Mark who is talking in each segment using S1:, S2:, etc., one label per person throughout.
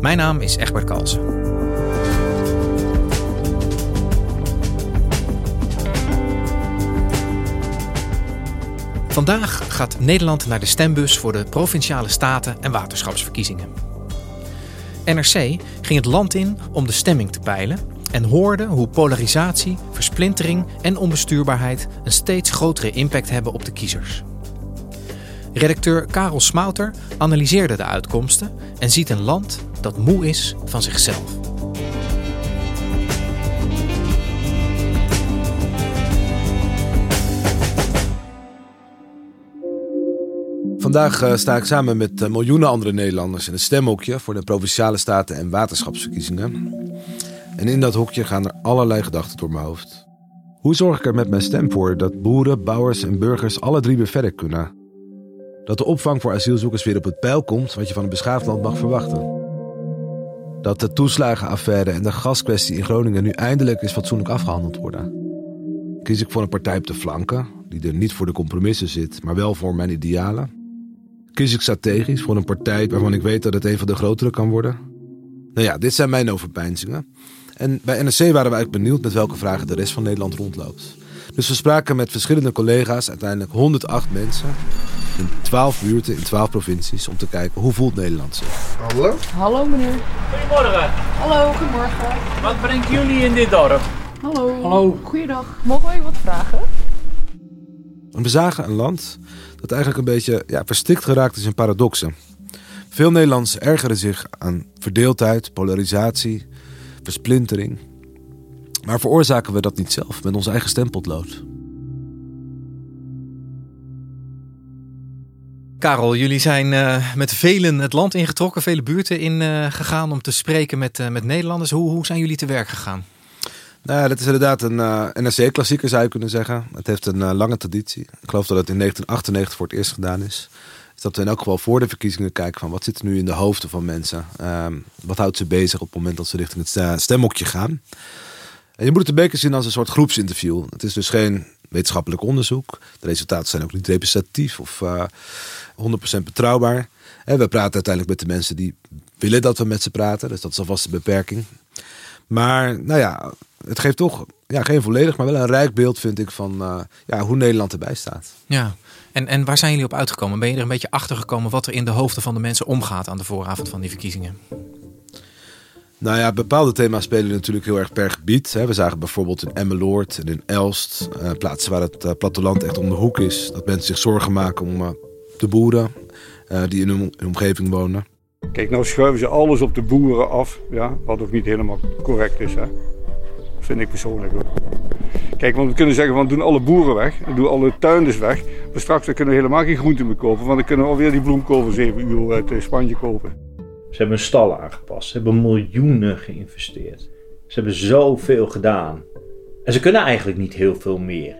S1: Mijn naam is Egbert Kalsen. Vandaag gaat Nederland naar de stembus voor de provinciale staten en waterschapsverkiezingen. NRC ging het land in om de stemming te peilen en hoorde hoe polarisatie, versplintering en onbestuurbaarheid een steeds grotere impact hebben op de kiezers. Redacteur Karel Smouter analyseerde de uitkomsten en ziet een land dat moe is van zichzelf.
S2: Vandaag eh, sta ik samen met eh, miljoenen andere Nederlanders in een stemhokje voor de provinciale staten en waterschapsverkiezingen. En in dat hokje gaan er allerlei gedachten door mijn hoofd. Hoe zorg ik er met mijn stem voor dat boeren, bouwers en burgers alle drie weer verder kunnen? Dat de opvang voor asielzoekers weer op het pijl komt wat je van een beschaafd land mag verwachten. Dat de toeslagenaffaire en de gaskwestie in Groningen nu eindelijk eens fatsoenlijk afgehandeld worden. Kies ik voor een partij op de flanken, die er niet voor de compromissen zit, maar wel voor mijn idealen? Kies ik strategisch voor een partij waarvan ik weet dat het een van de grotere kan worden? Nou ja, dit zijn mijn overpeinzingen. En bij NRC waren we eigenlijk benieuwd met welke vragen de rest van Nederland rondloopt. Dus we spraken met verschillende collega's, uiteindelijk 108 mensen, in 12 buurten in 12 provincies, om te kijken hoe voelt Nederland zich.
S3: Hallo?
S4: Hallo meneer.
S5: Goedemorgen.
S4: Hallo, goedemorgen.
S5: Wat brengt jullie in dit dorp?
S4: Hallo.
S5: Hallo.
S4: Goeiedag. Mogen wij wat vragen?
S2: En we zagen een land dat eigenlijk een beetje ja, verstikt geraakt is in paradoxen. Veel Nederlanders ergeren zich aan verdeeldheid, polarisatie, versplintering. Maar veroorzaken we dat niet zelf met ons eigen stempotlood?
S1: Karel, jullie zijn eh, met velen het land ingetrokken, vele buurten in eh, gegaan om te spreken met, eh, met Nederlanders. Hoe, hoe zijn jullie te werk gegaan?
S2: Nou, dat is inderdaad een NRC-klassieker zou je kunnen zeggen. Het heeft een lange traditie. Ik geloof dat het in 1998 voor het eerst gedaan is. Dus dat we in elk geval voor de verkiezingen kijken van wat zit er nu in de hoofden van mensen. Ehm, wat houdt ze bezig op het moment dat ze richting het stemhokje gaan. Je moet het een beetje zien als een soort groepsinterview. Het is dus geen wetenschappelijk onderzoek. De resultaten zijn ook niet representatief of eh 100% betrouwbaar. En we praten uiteindelijk met de mensen die willen dat we met ze praten. Dus dat is alvast de beperking. Maar nou ja, het geeft toch ja, geen volledig, maar wel een rijk beeld vind ik van eh, ja, hoe Nederland erbij staat.
S1: Ja, en, en waar zijn jullie op uitgekomen? Ben je er een beetje achter gekomen wat er in de hoofden van de mensen omgaat aan de vooravond van die verkiezingen?
S2: Nou ja, bepaalde thema's spelen natuurlijk heel erg per gebied. We zagen bijvoorbeeld in Emmeloord en in Elst, eh, plaatsen waar het eh, platteland echt om de hoek is, dat mensen zich zorgen maken om eh, de boeren die in hun, omgeving wonen.
S6: Kijk, nou schuiven ze alles op de boeren af, ja, wat ook niet helemaal correct is, hè. vind ik persoonlijk ook. Kijk, want we kunnen zeggen van doen alle boeren weg, en doen alle tuinders weg, maar straks kunnen we helemaal geen groenten meer kopen, want dan kunnen we alweer die bloemkool voor 7 euro uit Spanje kopen.
S5: Ze hebben hun stal aangepast. Ze hebben miljoenen geïnvesteerd. Ze hebben zoveel gedaan. En ze kunnen eigenlijk niet heel veel meer.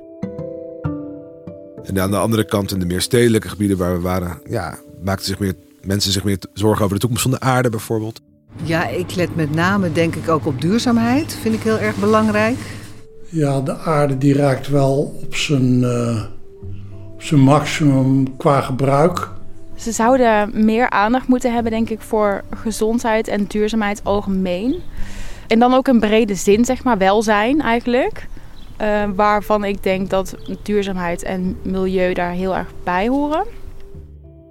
S2: En aan de andere kant, in de meer stedelijke gebieden waar we waren, ja, maakten zich meer, mensen zich meer zorgen over de toekomst van de aarde bijvoorbeeld.
S7: Ja, ik let met name denk ik ook op duurzaamheid. Vind ik heel erg belangrijk.
S8: Ja, de aarde die raakt wel op zijn, eh, op zijn maximum qua gebruik.
S4: Ze zouden meer aandacht moeten hebben, denk ik, voor gezondheid en duurzaamheid algemeen. En dan ook in brede zin, zeg maar, welzijn eigenlijk. Eh, waarvan ik denk dat duurzaamheid en milieu daar heel erg bij horen.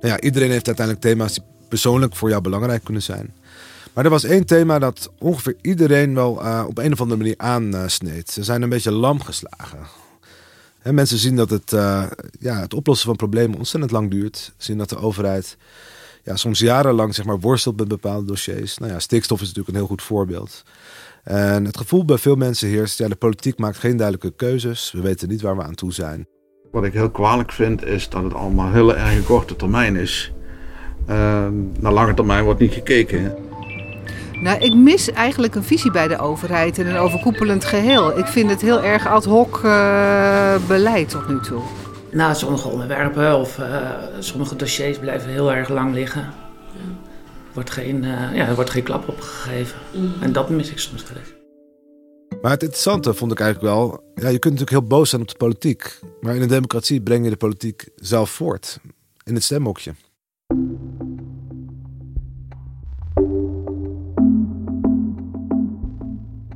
S2: Ja, iedereen heeft uiteindelijk thema's die persoonlijk voor jou belangrijk kunnen zijn. Maar er was één thema dat ongeveer iedereen wel uh, op een of andere manier aansneed. Ze zijn een beetje lam geslagen. He, mensen zien dat het, uh, ja, het oplossen van problemen ontzettend lang duurt. Zien dat de overheid ja, soms jarenlang zeg maar, worstelt met bepaalde dossiers. Nou ja, stikstof is natuurlijk een heel goed voorbeeld. En het gevoel bij veel mensen heerst, ja, de politiek maakt geen duidelijke keuzes. We weten niet waar we aan toe zijn.
S9: Wat ik heel kwalijk vind is dat het allemaal heel erg korte termijn is. Uh, naar lange termijn wordt niet gekeken.
S7: Nou, ik mis eigenlijk een visie bij de overheid en een overkoepelend geheel. Ik vind het heel erg ad hoc uh, beleid tot nu toe.
S10: Nou, sommige onderwerpen of uh, sommige dossiers blijven heel erg lang liggen. Er wordt geen, uh, ja, er wordt geen klap op gegeven. Mm. En dat mis ik soms wel eens.
S2: Maar het interessante vond ik eigenlijk wel... Ja, je kunt natuurlijk heel boos zijn op de politiek. Maar in een democratie breng je de politiek zelf voort. In het stemhokje.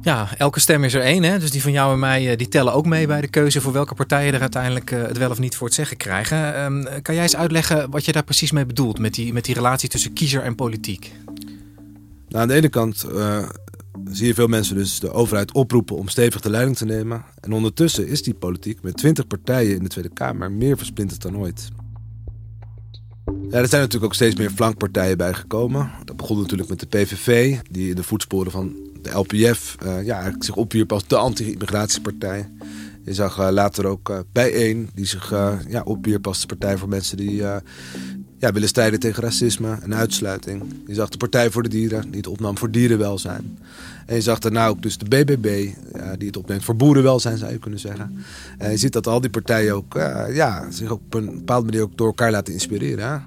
S1: Ja, elke stem is er één. Hè? Dus die van jou en mij eh, die tellen ook mee bij de keuze voor welke partijen er uiteindelijk eh, het wel of niet voor het zeggen krijgen. Um, kan jij eens uitleggen wat je daar precies mee bedoelt met die, met die relatie tussen kiezer en politiek?
S2: Nou, aan de ene kant uh, zie je veel mensen dus de overheid oproepen om stevig de leiding te nemen. En ondertussen is die politiek met 20 partijen in de Tweede Kamer meer versplinterd dan ooit. Ja, er zijn natuurlijk ook steeds meer flankpartijen bijgekomen. Dat begon natuurlijk met de PVV, die in de voetsporen van de LPF uh, ja, zich opwierp als de anti-immigratiepartij. Je zag uh, later ook uh, Bijeen, die zich ja, opwierp als de partij voor mensen die ja, willen strijden tegen racisme en uitsluiting. Je zag de Partij voor de Dieren, die het opnam voor dierenwelzijn. En je zag daarna ook dus de BBB, die het opneemt voor boerenwelzijn, zou je kunnen zeggen. En je ziet dat al die partijen ook, ja, zich op een bepaalde manier ook door elkaar laten inspireren. Hè?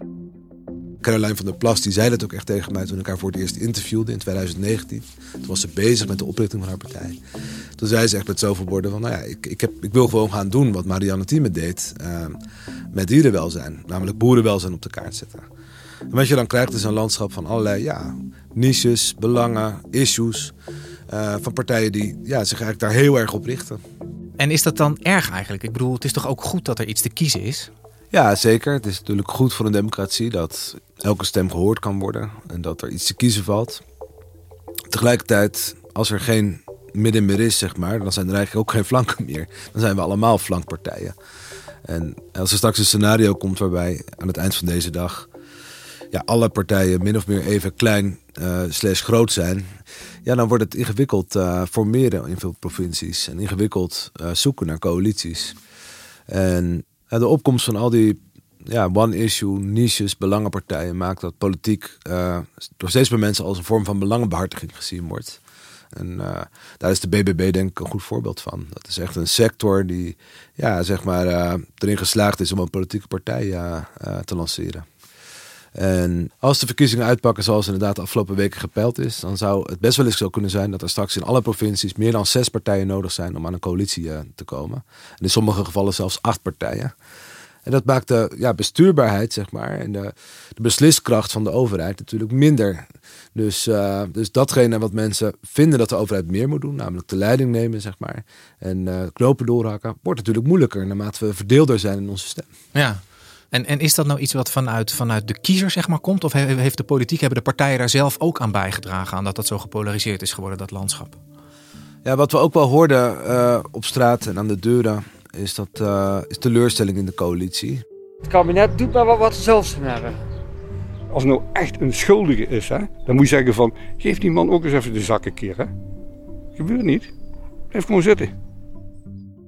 S2: Caroline van der Plas die zei dat ook echt tegen mij toen ik haar voor het eerst interviewde in 2019. Toen was ze bezig met de oprichting van haar partij. Toen zei ze echt met zoveel woorden van, nou ja, ik, ik, heb, ik wil gewoon gaan doen wat Marianne Thieme deed uh, met dierenwelzijn. Namelijk boerenwelzijn op de kaart zetten. En wat je dan krijgt is een landschap van allerlei ja, niches, belangen, issues. Uh, van partijen die ja, zich eigenlijk daar heel erg op richten.
S1: En is dat dan erg eigenlijk? Ik bedoel, het is toch ook goed dat er iets te kiezen is?
S2: Ja, zeker. Het is natuurlijk goed voor een democratie dat elke stem gehoord kan worden en dat er iets te kiezen valt. Tegelijkertijd, als er geen midden meer is, zeg maar, dan zijn er eigenlijk ook geen flanken meer. Dan zijn we allemaal flankpartijen. En als er straks een scenario komt waarbij aan het eind van deze dag ja, alle partijen min of meer even klein uh, slash groot zijn, ja, dan wordt het ingewikkeld uh, formeren in veel provincies en ingewikkeld uh, zoeken naar coalities. En de opkomst van al die ja, one-issue, niches, belangenpartijen maakt dat politiek uh, door steeds meer mensen als een vorm van belangenbehartiging gezien wordt. En uh, daar is de BBB denk ik een goed voorbeeld van. Dat is echt een sector die ja, zeg maar, erin geslaagd is om een politieke partij te lanceren. En als de verkiezingen uitpakken zoals inderdaad de afgelopen weken gepeild is, dan zou het best wel eens zo kunnen zijn dat er straks in alle provincies meer dan zes partijen nodig zijn om aan een coalitie te komen. En in sommige gevallen zelfs acht partijen. En dat maakt de ja, bestuurbaarheid, zeg maar, en de, de besliskracht van de overheid natuurlijk minder. Dus, uh, dus datgene wat mensen vinden dat de overheid meer moet doen, namelijk de leiding nemen, zeg maar, en uh, knopen doorhakken, wordt natuurlijk moeilijker naarmate we verdeelder zijn in onze stem.
S1: Ja. En, en is dat nou iets wat vanuit, vanuit de kiezer zeg maar, komt? Of heeft de politiek, hebben de partijen daar zelf ook aan bijgedragen aan dat dat zo gepolariseerd is geworden, dat landschap?
S2: Ja, wat we ook wel hoorden uh, op straat en aan de deuren is, dat, uh, is teleurstelling in de coalitie.
S11: Het kabinet doet maar wat, wat ze zelf hebben.
S6: Als er nou echt een schuldige is, hè, dan moet je zeggen van... geef die man ook eens even de zak een keer. Hè. Gebeurt niet. Blijf gewoon zitten.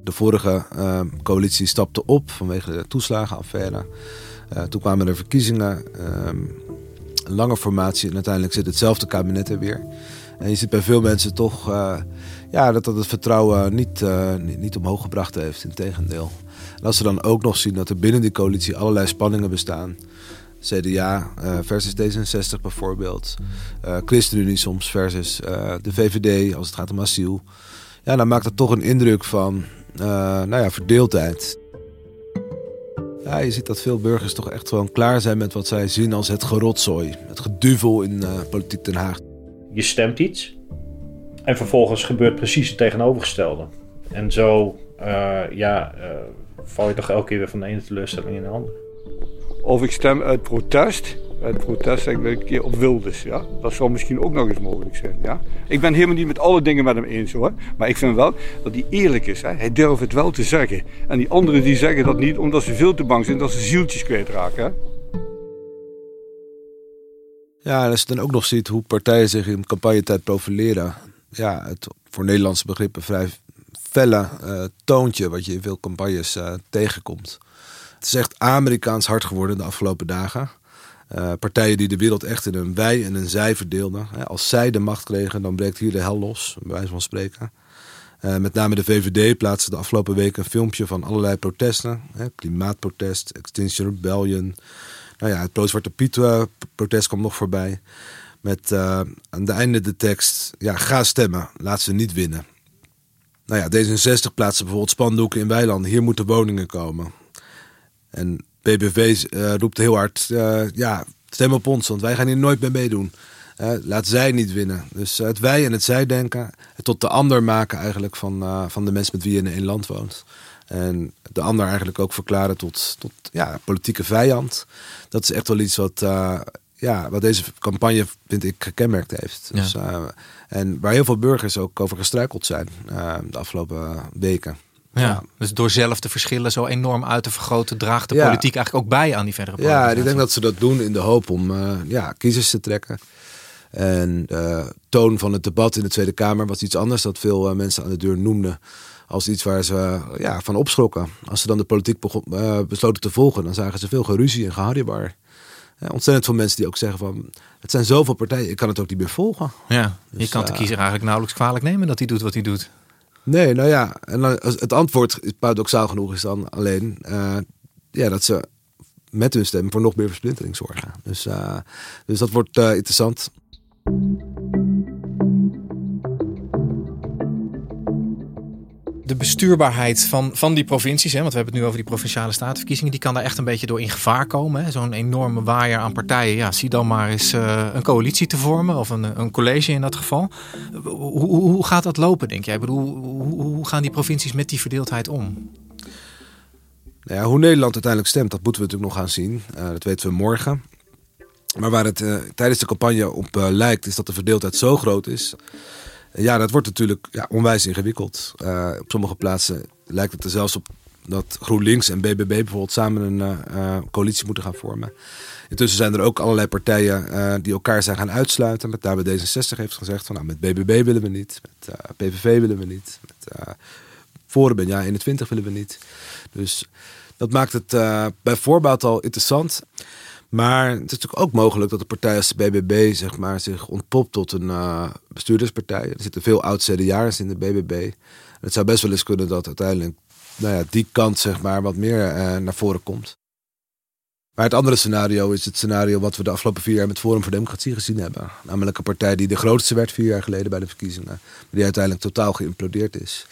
S2: De vorige uh, coalitie stapte op vanwege de toeslagenaffaire. Uh, toen kwamen er verkiezingen, een lange formatie... en uiteindelijk zit hetzelfde kabinet er weer... En je ziet bij veel mensen toch uh, ja, dat dat het vertrouwen niet, uh, niet, niet, omhoog gebracht heeft. Integendeel. En als ze dan ook nog zien dat er binnen die coalitie allerlei spanningen bestaan. CDA versus D66 bijvoorbeeld. ChristenUnie soms versus de VVD als het gaat om asiel. Ja, dan maakt dat toch een indruk van nou ja, verdeeldheid. Ja, je ziet dat veel burgers toch echt gewoon klaar zijn met wat zij zien als het gerotzooi. Het geduvel in politiek Den Haag
S5: je stemt iets. En vervolgens gebeurt precies het tegenovergestelde. En zo uh, ja, uh, val je toch elke keer weer van de ene teleurstelling in de andere.
S6: Of ik stem uit protest, Het protest ik een keer op Wilders. Ja? Dat zou misschien ook nog eens mogelijk zijn. Ja? Ik ben helemaal niet met alle dingen met hem eens hoor. Maar ik vind wel dat hij eerlijk is. Hij durft het wel te zeggen. En die anderen die zeggen dat niet omdat ze veel te bang zijn dat ze zieltjes kwijtraken.
S2: Ja, en als je dan ook nog ziet hoe partijen zich in campagnetijd profileren. Ja, het voor Nederlandse begrippen vrij felle uh, toontje wat je in veel campagnes uh, tegenkomt. Het is echt Amerikaans hard geworden de afgelopen dagen. Uh, partijen die de wereld echt in een wij en een zij verdeelden. Als zij de macht kregen, dan breekt hier de hel los, bij wijze van spreken. met name de VVD plaatste de afgelopen weken een filmpje van allerlei protesten. klimaatprotest, Extinction Rebellion, nou ja, het pro-zwarte Piet-protest kwam nog voorbij. Met aan het einde de tekst: ja, ga stemmen, laat ze niet winnen. Nou ja, D66 plaatste bijvoorbeeld spandoeken in weilanden. Hier moeten woningen komen. En BBV uh, eh, roept heel hard: uh, ja, stem op ons, want wij gaan hier nooit mee meedoen. laat zij niet winnen. Dus het wij en het zij denken, het tot de ander maken eigenlijk van, van de mensen met wie je in één land woont. En de ander eigenlijk ook verklaren tot, tot ja, politieke vijand. Dat is echt wel iets wat, uh, ja, wat deze campagne, vind ik, gekenmerkt heeft. Dus, uh, en waar heel veel burgers ook over gestruikeld zijn uh, de afgelopen weken.
S1: Ja, dus door zelf de verschillen zo enorm uit te vergroten, draagt de ja. politiek eigenlijk ook bij aan die verdere
S2: Ja, ik denk dat ze dat doen in de hoop om ja, kiezers te trekken. En toon van het debat in de Tweede Kamer was iets anders dat veel mensen aan de deur noemden als iets waar ze ja, van opschrokken. Als ze dan de politiek begon, uh, besloten te volgen, dan zagen ze veel geruzie en geharriebar. Ja, ontzettend veel mensen die ook zeggen van... het zijn zoveel partijen, ik kan het ook niet meer volgen.
S1: Ja, je dus, kan de kiezer eigenlijk nauwelijks kwalijk nemen dat hij doet wat hij doet.
S2: Nee, nou ja, en dan, het antwoord, paradoxaal genoeg, is dan alleen... Uh, ja, dat ze met hun stem voor nog meer versplintering zorgen. Dus, uh, dus dat wordt interessant.
S1: De bestuurbaarheid van, van die provincies, hè, want we hebben het nu over die provinciale statenverkiezingen, die kan daar echt een beetje door in gevaar komen. Zo'n enorme waaier aan partijen. Ja, zie dan maar eens uh, een coalitie te vormen, of een, een college in dat geval. Hoe, hoe, gaat dat lopen, denk jij? Ik bedoel, hoe, hoe gaan die provincies met die verdeeldheid om?
S2: Nou ja, hoe Nederland uiteindelijk stemt, dat moeten we natuurlijk nog gaan zien. Uh, dat weten we morgen. Maar waar het uh, tijdens de campagne op lijkt, is dat de verdeeldheid zo groot is ja, dat wordt natuurlijk ja, onwijs ingewikkeld. Uh, op sommige plaatsen lijkt het er zelfs op dat GroenLinks en BBB bijvoorbeeld samen een uh, coalitie moeten gaan vormen. Intussen zijn er ook allerlei partijen die elkaar zijn gaan uitsluiten. Met daarbij D66 heeft gezegd van nou, met BBB willen we niet, met PVV willen we niet, met Forum ja 21 willen we niet. Dus dat maakt het bij voorbaat al interessant. Maar het is natuurlijk ook mogelijk dat de partij als de BBB zeg maar, zich ontpopt tot een uh, bestuurderspartij. Er zitten veel oud-CDA'ers in de BBB. Het zou best wel eens kunnen dat uiteindelijk nou ja, die kant zeg maar, wat meer uh, naar voren komt. Maar het andere scenario is het scenario wat we de afgelopen vier jaar met Forum voor Democratie gezien hebben. Namelijk een partij die de grootste werd vier jaar geleden bij de verkiezingen. Maar die uiteindelijk totaal geïmplodeerd is.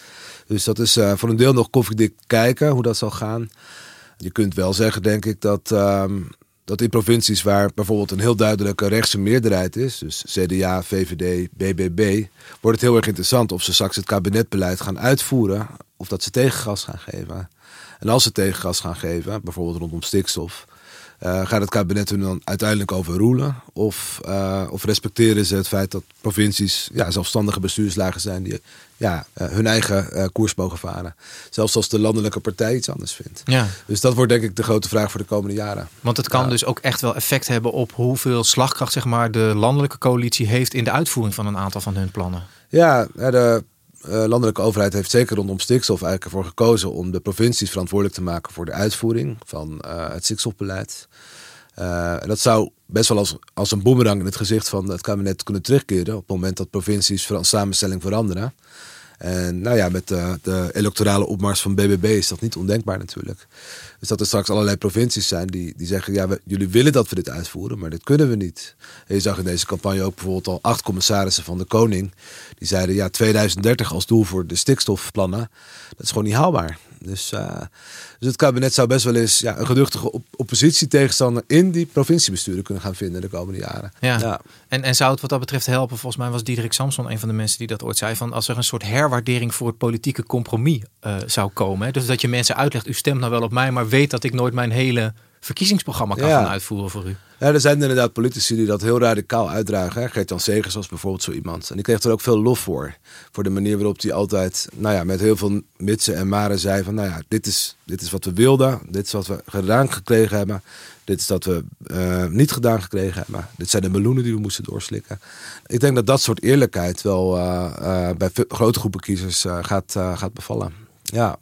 S2: Dus dat is uh, voor een deel nog koffiedik kijken hoe dat zal gaan. Je kunt wel zeggen, denk ik, dat... Uh, dat in provincies waar bijvoorbeeld een heel duidelijke rechtse meerderheid is, dus CDA, VVD, BBB, wordt het heel erg interessant of ze straks het kabinetbeleid gaan uitvoeren of dat ze tegengas gaan geven. En als ze tegengas gaan geven, bijvoorbeeld rondom stikstof, uh, gaat het kabinet hun dan uiteindelijk overroelen? Of, uh, of respecteren ze het feit dat provincies ja, zelfstandige bestuurslagen zijn die ja, uh, hun eigen koers mogen varen? Zelfs als de landelijke partij iets anders vindt. Ja. Dus dat wordt denk ik de grote vraag voor de komende jaren.
S1: Want het kan dus ook echt wel effect hebben op hoeveel slagkracht zeg maar, de landelijke coalitie heeft in de uitvoering van een aantal van hun plannen.
S2: Ja, de landelijke overheid heeft zeker rondom stikstof eigenlijk ervoor gekozen om de provincies verantwoordelijk te maken voor de uitvoering van uh, het stikstofbeleid. Uh, en dat zou best wel als, als een boemerang in het gezicht van het kabinet kunnen terugkeren op het moment dat provincies van samenstelling veranderen. En nou ja, met de, de, electorale opmars van BBB is dat niet ondenkbaar natuurlijk. Dus dat er straks allerlei provincies zijn die, die zeggen... ja, jullie willen dat we dit uitvoeren, maar dit kunnen we niet. En je zag in deze campagne ook bijvoorbeeld al acht commissarissen van de Koning... die zeiden, ja, 2030 als doel voor de stikstofplannen... dat is gewoon niet haalbaar. Dus, uh, dus het kabinet zou best wel eens ja, een geduchtige op oppositietegenstander in die provinciebesturen kunnen gaan vinden de komende jaren.
S1: Ja. En, en zou het wat dat betreft helpen? Volgens mij was Diederik Samson een van de mensen die dat ooit zei: van als er een soort herwaardering voor het politieke compromis uh, zou komen. Hè? Dus dat je mensen uitlegt: u stemt nou wel op mij, maar weet dat ik nooit mijn hele verkiezingsprogramma kan gaan uitvoeren voor u.
S2: Ja, er zijn inderdaad politici die dat heel radicaal uitdragen. Gert-Jan Segers was bijvoorbeeld zo iemand. En die kreeg er ook veel lof voor. Voor de manier waarop hij altijd, nou ja, met heel veel mitsen en maren zei van... nou ja, dit is, dit is wat we wilden, dit is wat we gedaan gekregen hebben... dit is wat we uh, niet gedaan gekregen hebben. Dit zijn de meloenen die we moesten doorslikken. Ik denk dat dat soort eerlijkheid wel uh, uh, bij grote groepen kiezers gaat, gaat bevallen. Ja,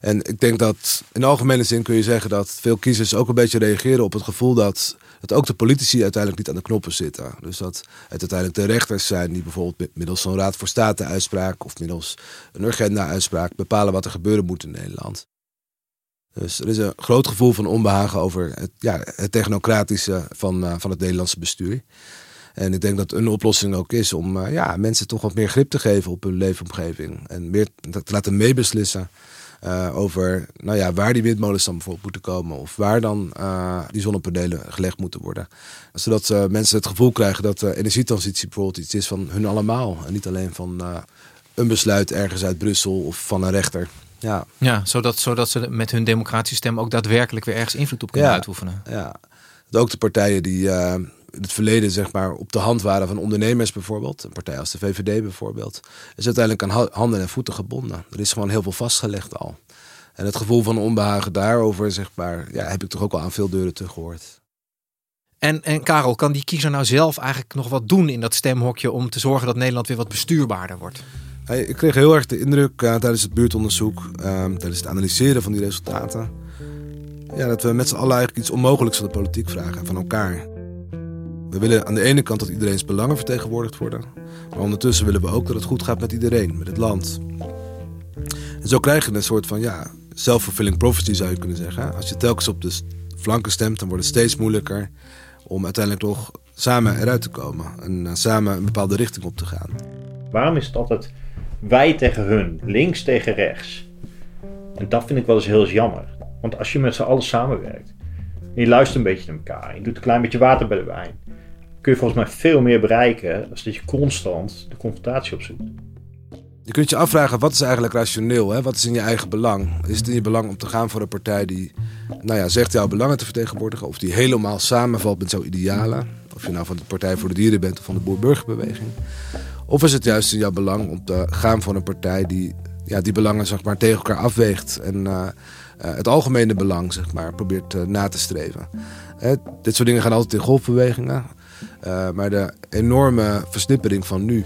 S2: en ik denk dat in algemene zin kun je zeggen dat veel kiezers ook een beetje reageren op het gevoel dat, dat ook de politici uiteindelijk niet aan de knoppen zitten. Dus dat het uiteindelijk de rechters zijn die bijvoorbeeld middels zo'n Raad voor State-uitspraak of middels een agenda-uitspraak bepalen wat er gebeuren moet in Nederland. Dus er is een groot gevoel van onbehagen over het, ja, het technocratische van, uh, van het Nederlandse bestuur. En ik denk dat een oplossing ook is om uh, ja, mensen toch wat meer grip te geven op hun leefomgeving. En meer te laten meebeslissen uh, over nou ja, waar die windmolens dan bijvoorbeeld moeten komen. Of waar dan uh, die zonnepanelen gelegd moeten worden. Zodat uh, mensen het gevoel krijgen dat de energietransitie bijvoorbeeld iets is van hun allemaal. En niet alleen van een besluit ergens uit Brussel of van een rechter. Ja,
S1: ja zodat, zodat ze met hun democratische stem ook daadwerkelijk weer ergens invloed op kunnen
S2: ja,
S1: uitoefenen.
S2: Ja, dat ook de partijen die in het verleden zeg maar, op de hand waren van ondernemers bijvoorbeeld. Een partij als de VVD bijvoorbeeld. Is uiteindelijk aan handen en voeten gebonden. Er is gewoon heel veel vastgelegd al. En het gevoel van onbehagen daarover zeg maar, ja, heb ik toch ook al aan veel deuren teruggehoord.
S1: En, en Karel, kan die kiezer nou zelf eigenlijk nog wat doen in dat stemhokje om te zorgen dat Nederland weer wat bestuurbaarder wordt?
S2: Hey, ik kreeg heel erg de indruk uh, tijdens het buurtonderzoek, uh, tijdens het analyseren van die resultaten, ja, dat we met z'n allen eigenlijk iets onmogelijks van de politiek vragen, van elkaar. We willen aan de ene kant dat iedereen's belangen vertegenwoordigd worden. Maar ondertussen willen we ook dat het goed gaat met iedereen, met het land. En zo krijg je een soort van ja, self-fulfilling prophecy zou je kunnen zeggen. Als je telkens op de flanken stemt, dan wordt het steeds moeilijker om uiteindelijk toch samen eruit te komen. En uh, samen een bepaalde richting op te gaan.
S5: Waarom is het altijd wij tegen hun, links tegen rechts? En dat vind ik wel eens heel jammer. Want als je met z'n allen samenwerkt, en je luistert een beetje naar elkaar, je doet een klein beetje water bij de wijn, kun je volgens mij veel meer bereiken als dat je constant de confrontatie opzoekt.
S2: Je kunt je afvragen, wat is eigenlijk rationeel? Hè? Wat is in je eigen belang? Is het in je belang om te gaan voor een partij die nou ja, zegt jouw belangen te vertegenwoordigen... of die helemaal samenvalt met jouw idealen? Of je nou van de Partij voor de Dieren bent of van de Boer-Burgerbeweging. Of is het juist in jouw belang om te gaan voor een partij die ja, die belangen zeg maar, tegen elkaar afweegt... en uh, uh, het algemene belang zeg maar, probeert uh, na te streven? dit soort dingen gaan altijd in golfbewegingen... Uh, maar de enorme versnippering van nu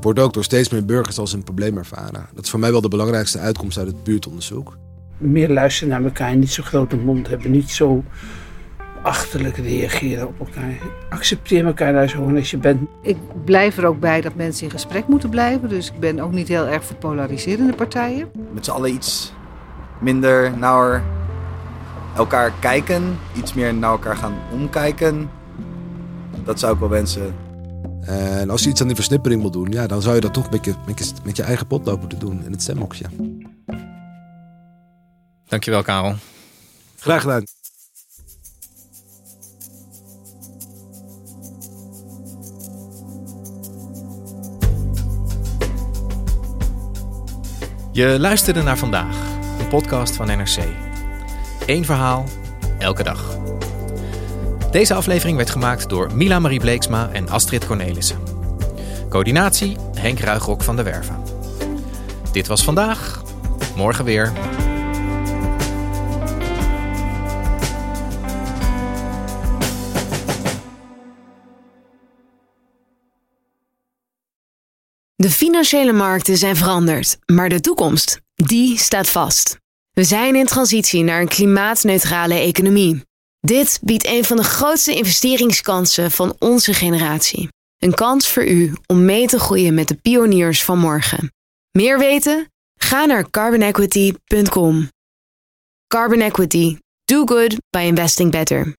S2: wordt ook door steeds meer burgers als een probleem ervaren. Dat is voor mij wel de belangrijkste uitkomst uit het buurtonderzoek.
S12: Meer luisteren naar elkaar, niet zo'n grote mond hebben, niet zo achterlijk reageren op elkaar. Accepteer elkaar daar zo als je bent.
S7: Ik blijf er ook bij dat mensen in gesprek moeten blijven. Dus ik ben ook niet heel erg voor polariserende partijen.
S13: Met z'n allen iets minder naar elkaar kijken. Iets meer naar elkaar gaan omkijken. Dat zou ik wel wensen.
S2: En als je iets aan die versnippering wil doen, ja, dan zou je dat toch met je, met je, met je eigen potlood moeten doen in het stemhokje.
S1: Dankjewel, Karel.
S2: Graag gedaan.
S1: Je luisterde naar vandaag, een podcast van NRC. Eén verhaal, elke dag. Deze aflevering werd gemaakt door Mila Marie Bleeksma en Astrid Cornelissen. Coördinatie Henk Ruigrok van de Werven. Dit was vandaag, morgen weer.
S14: De financiële markten zijn veranderd, maar de toekomst, die staat vast. We zijn in transitie naar een klimaatneutrale economie. Dit biedt een van de grootste investeringskansen van onze generatie. Een kans voor u om mee te groeien met de pioniers van morgen. Meer weten? Ga naar carbonequity.com. Carbon Equity. Do good by investing better.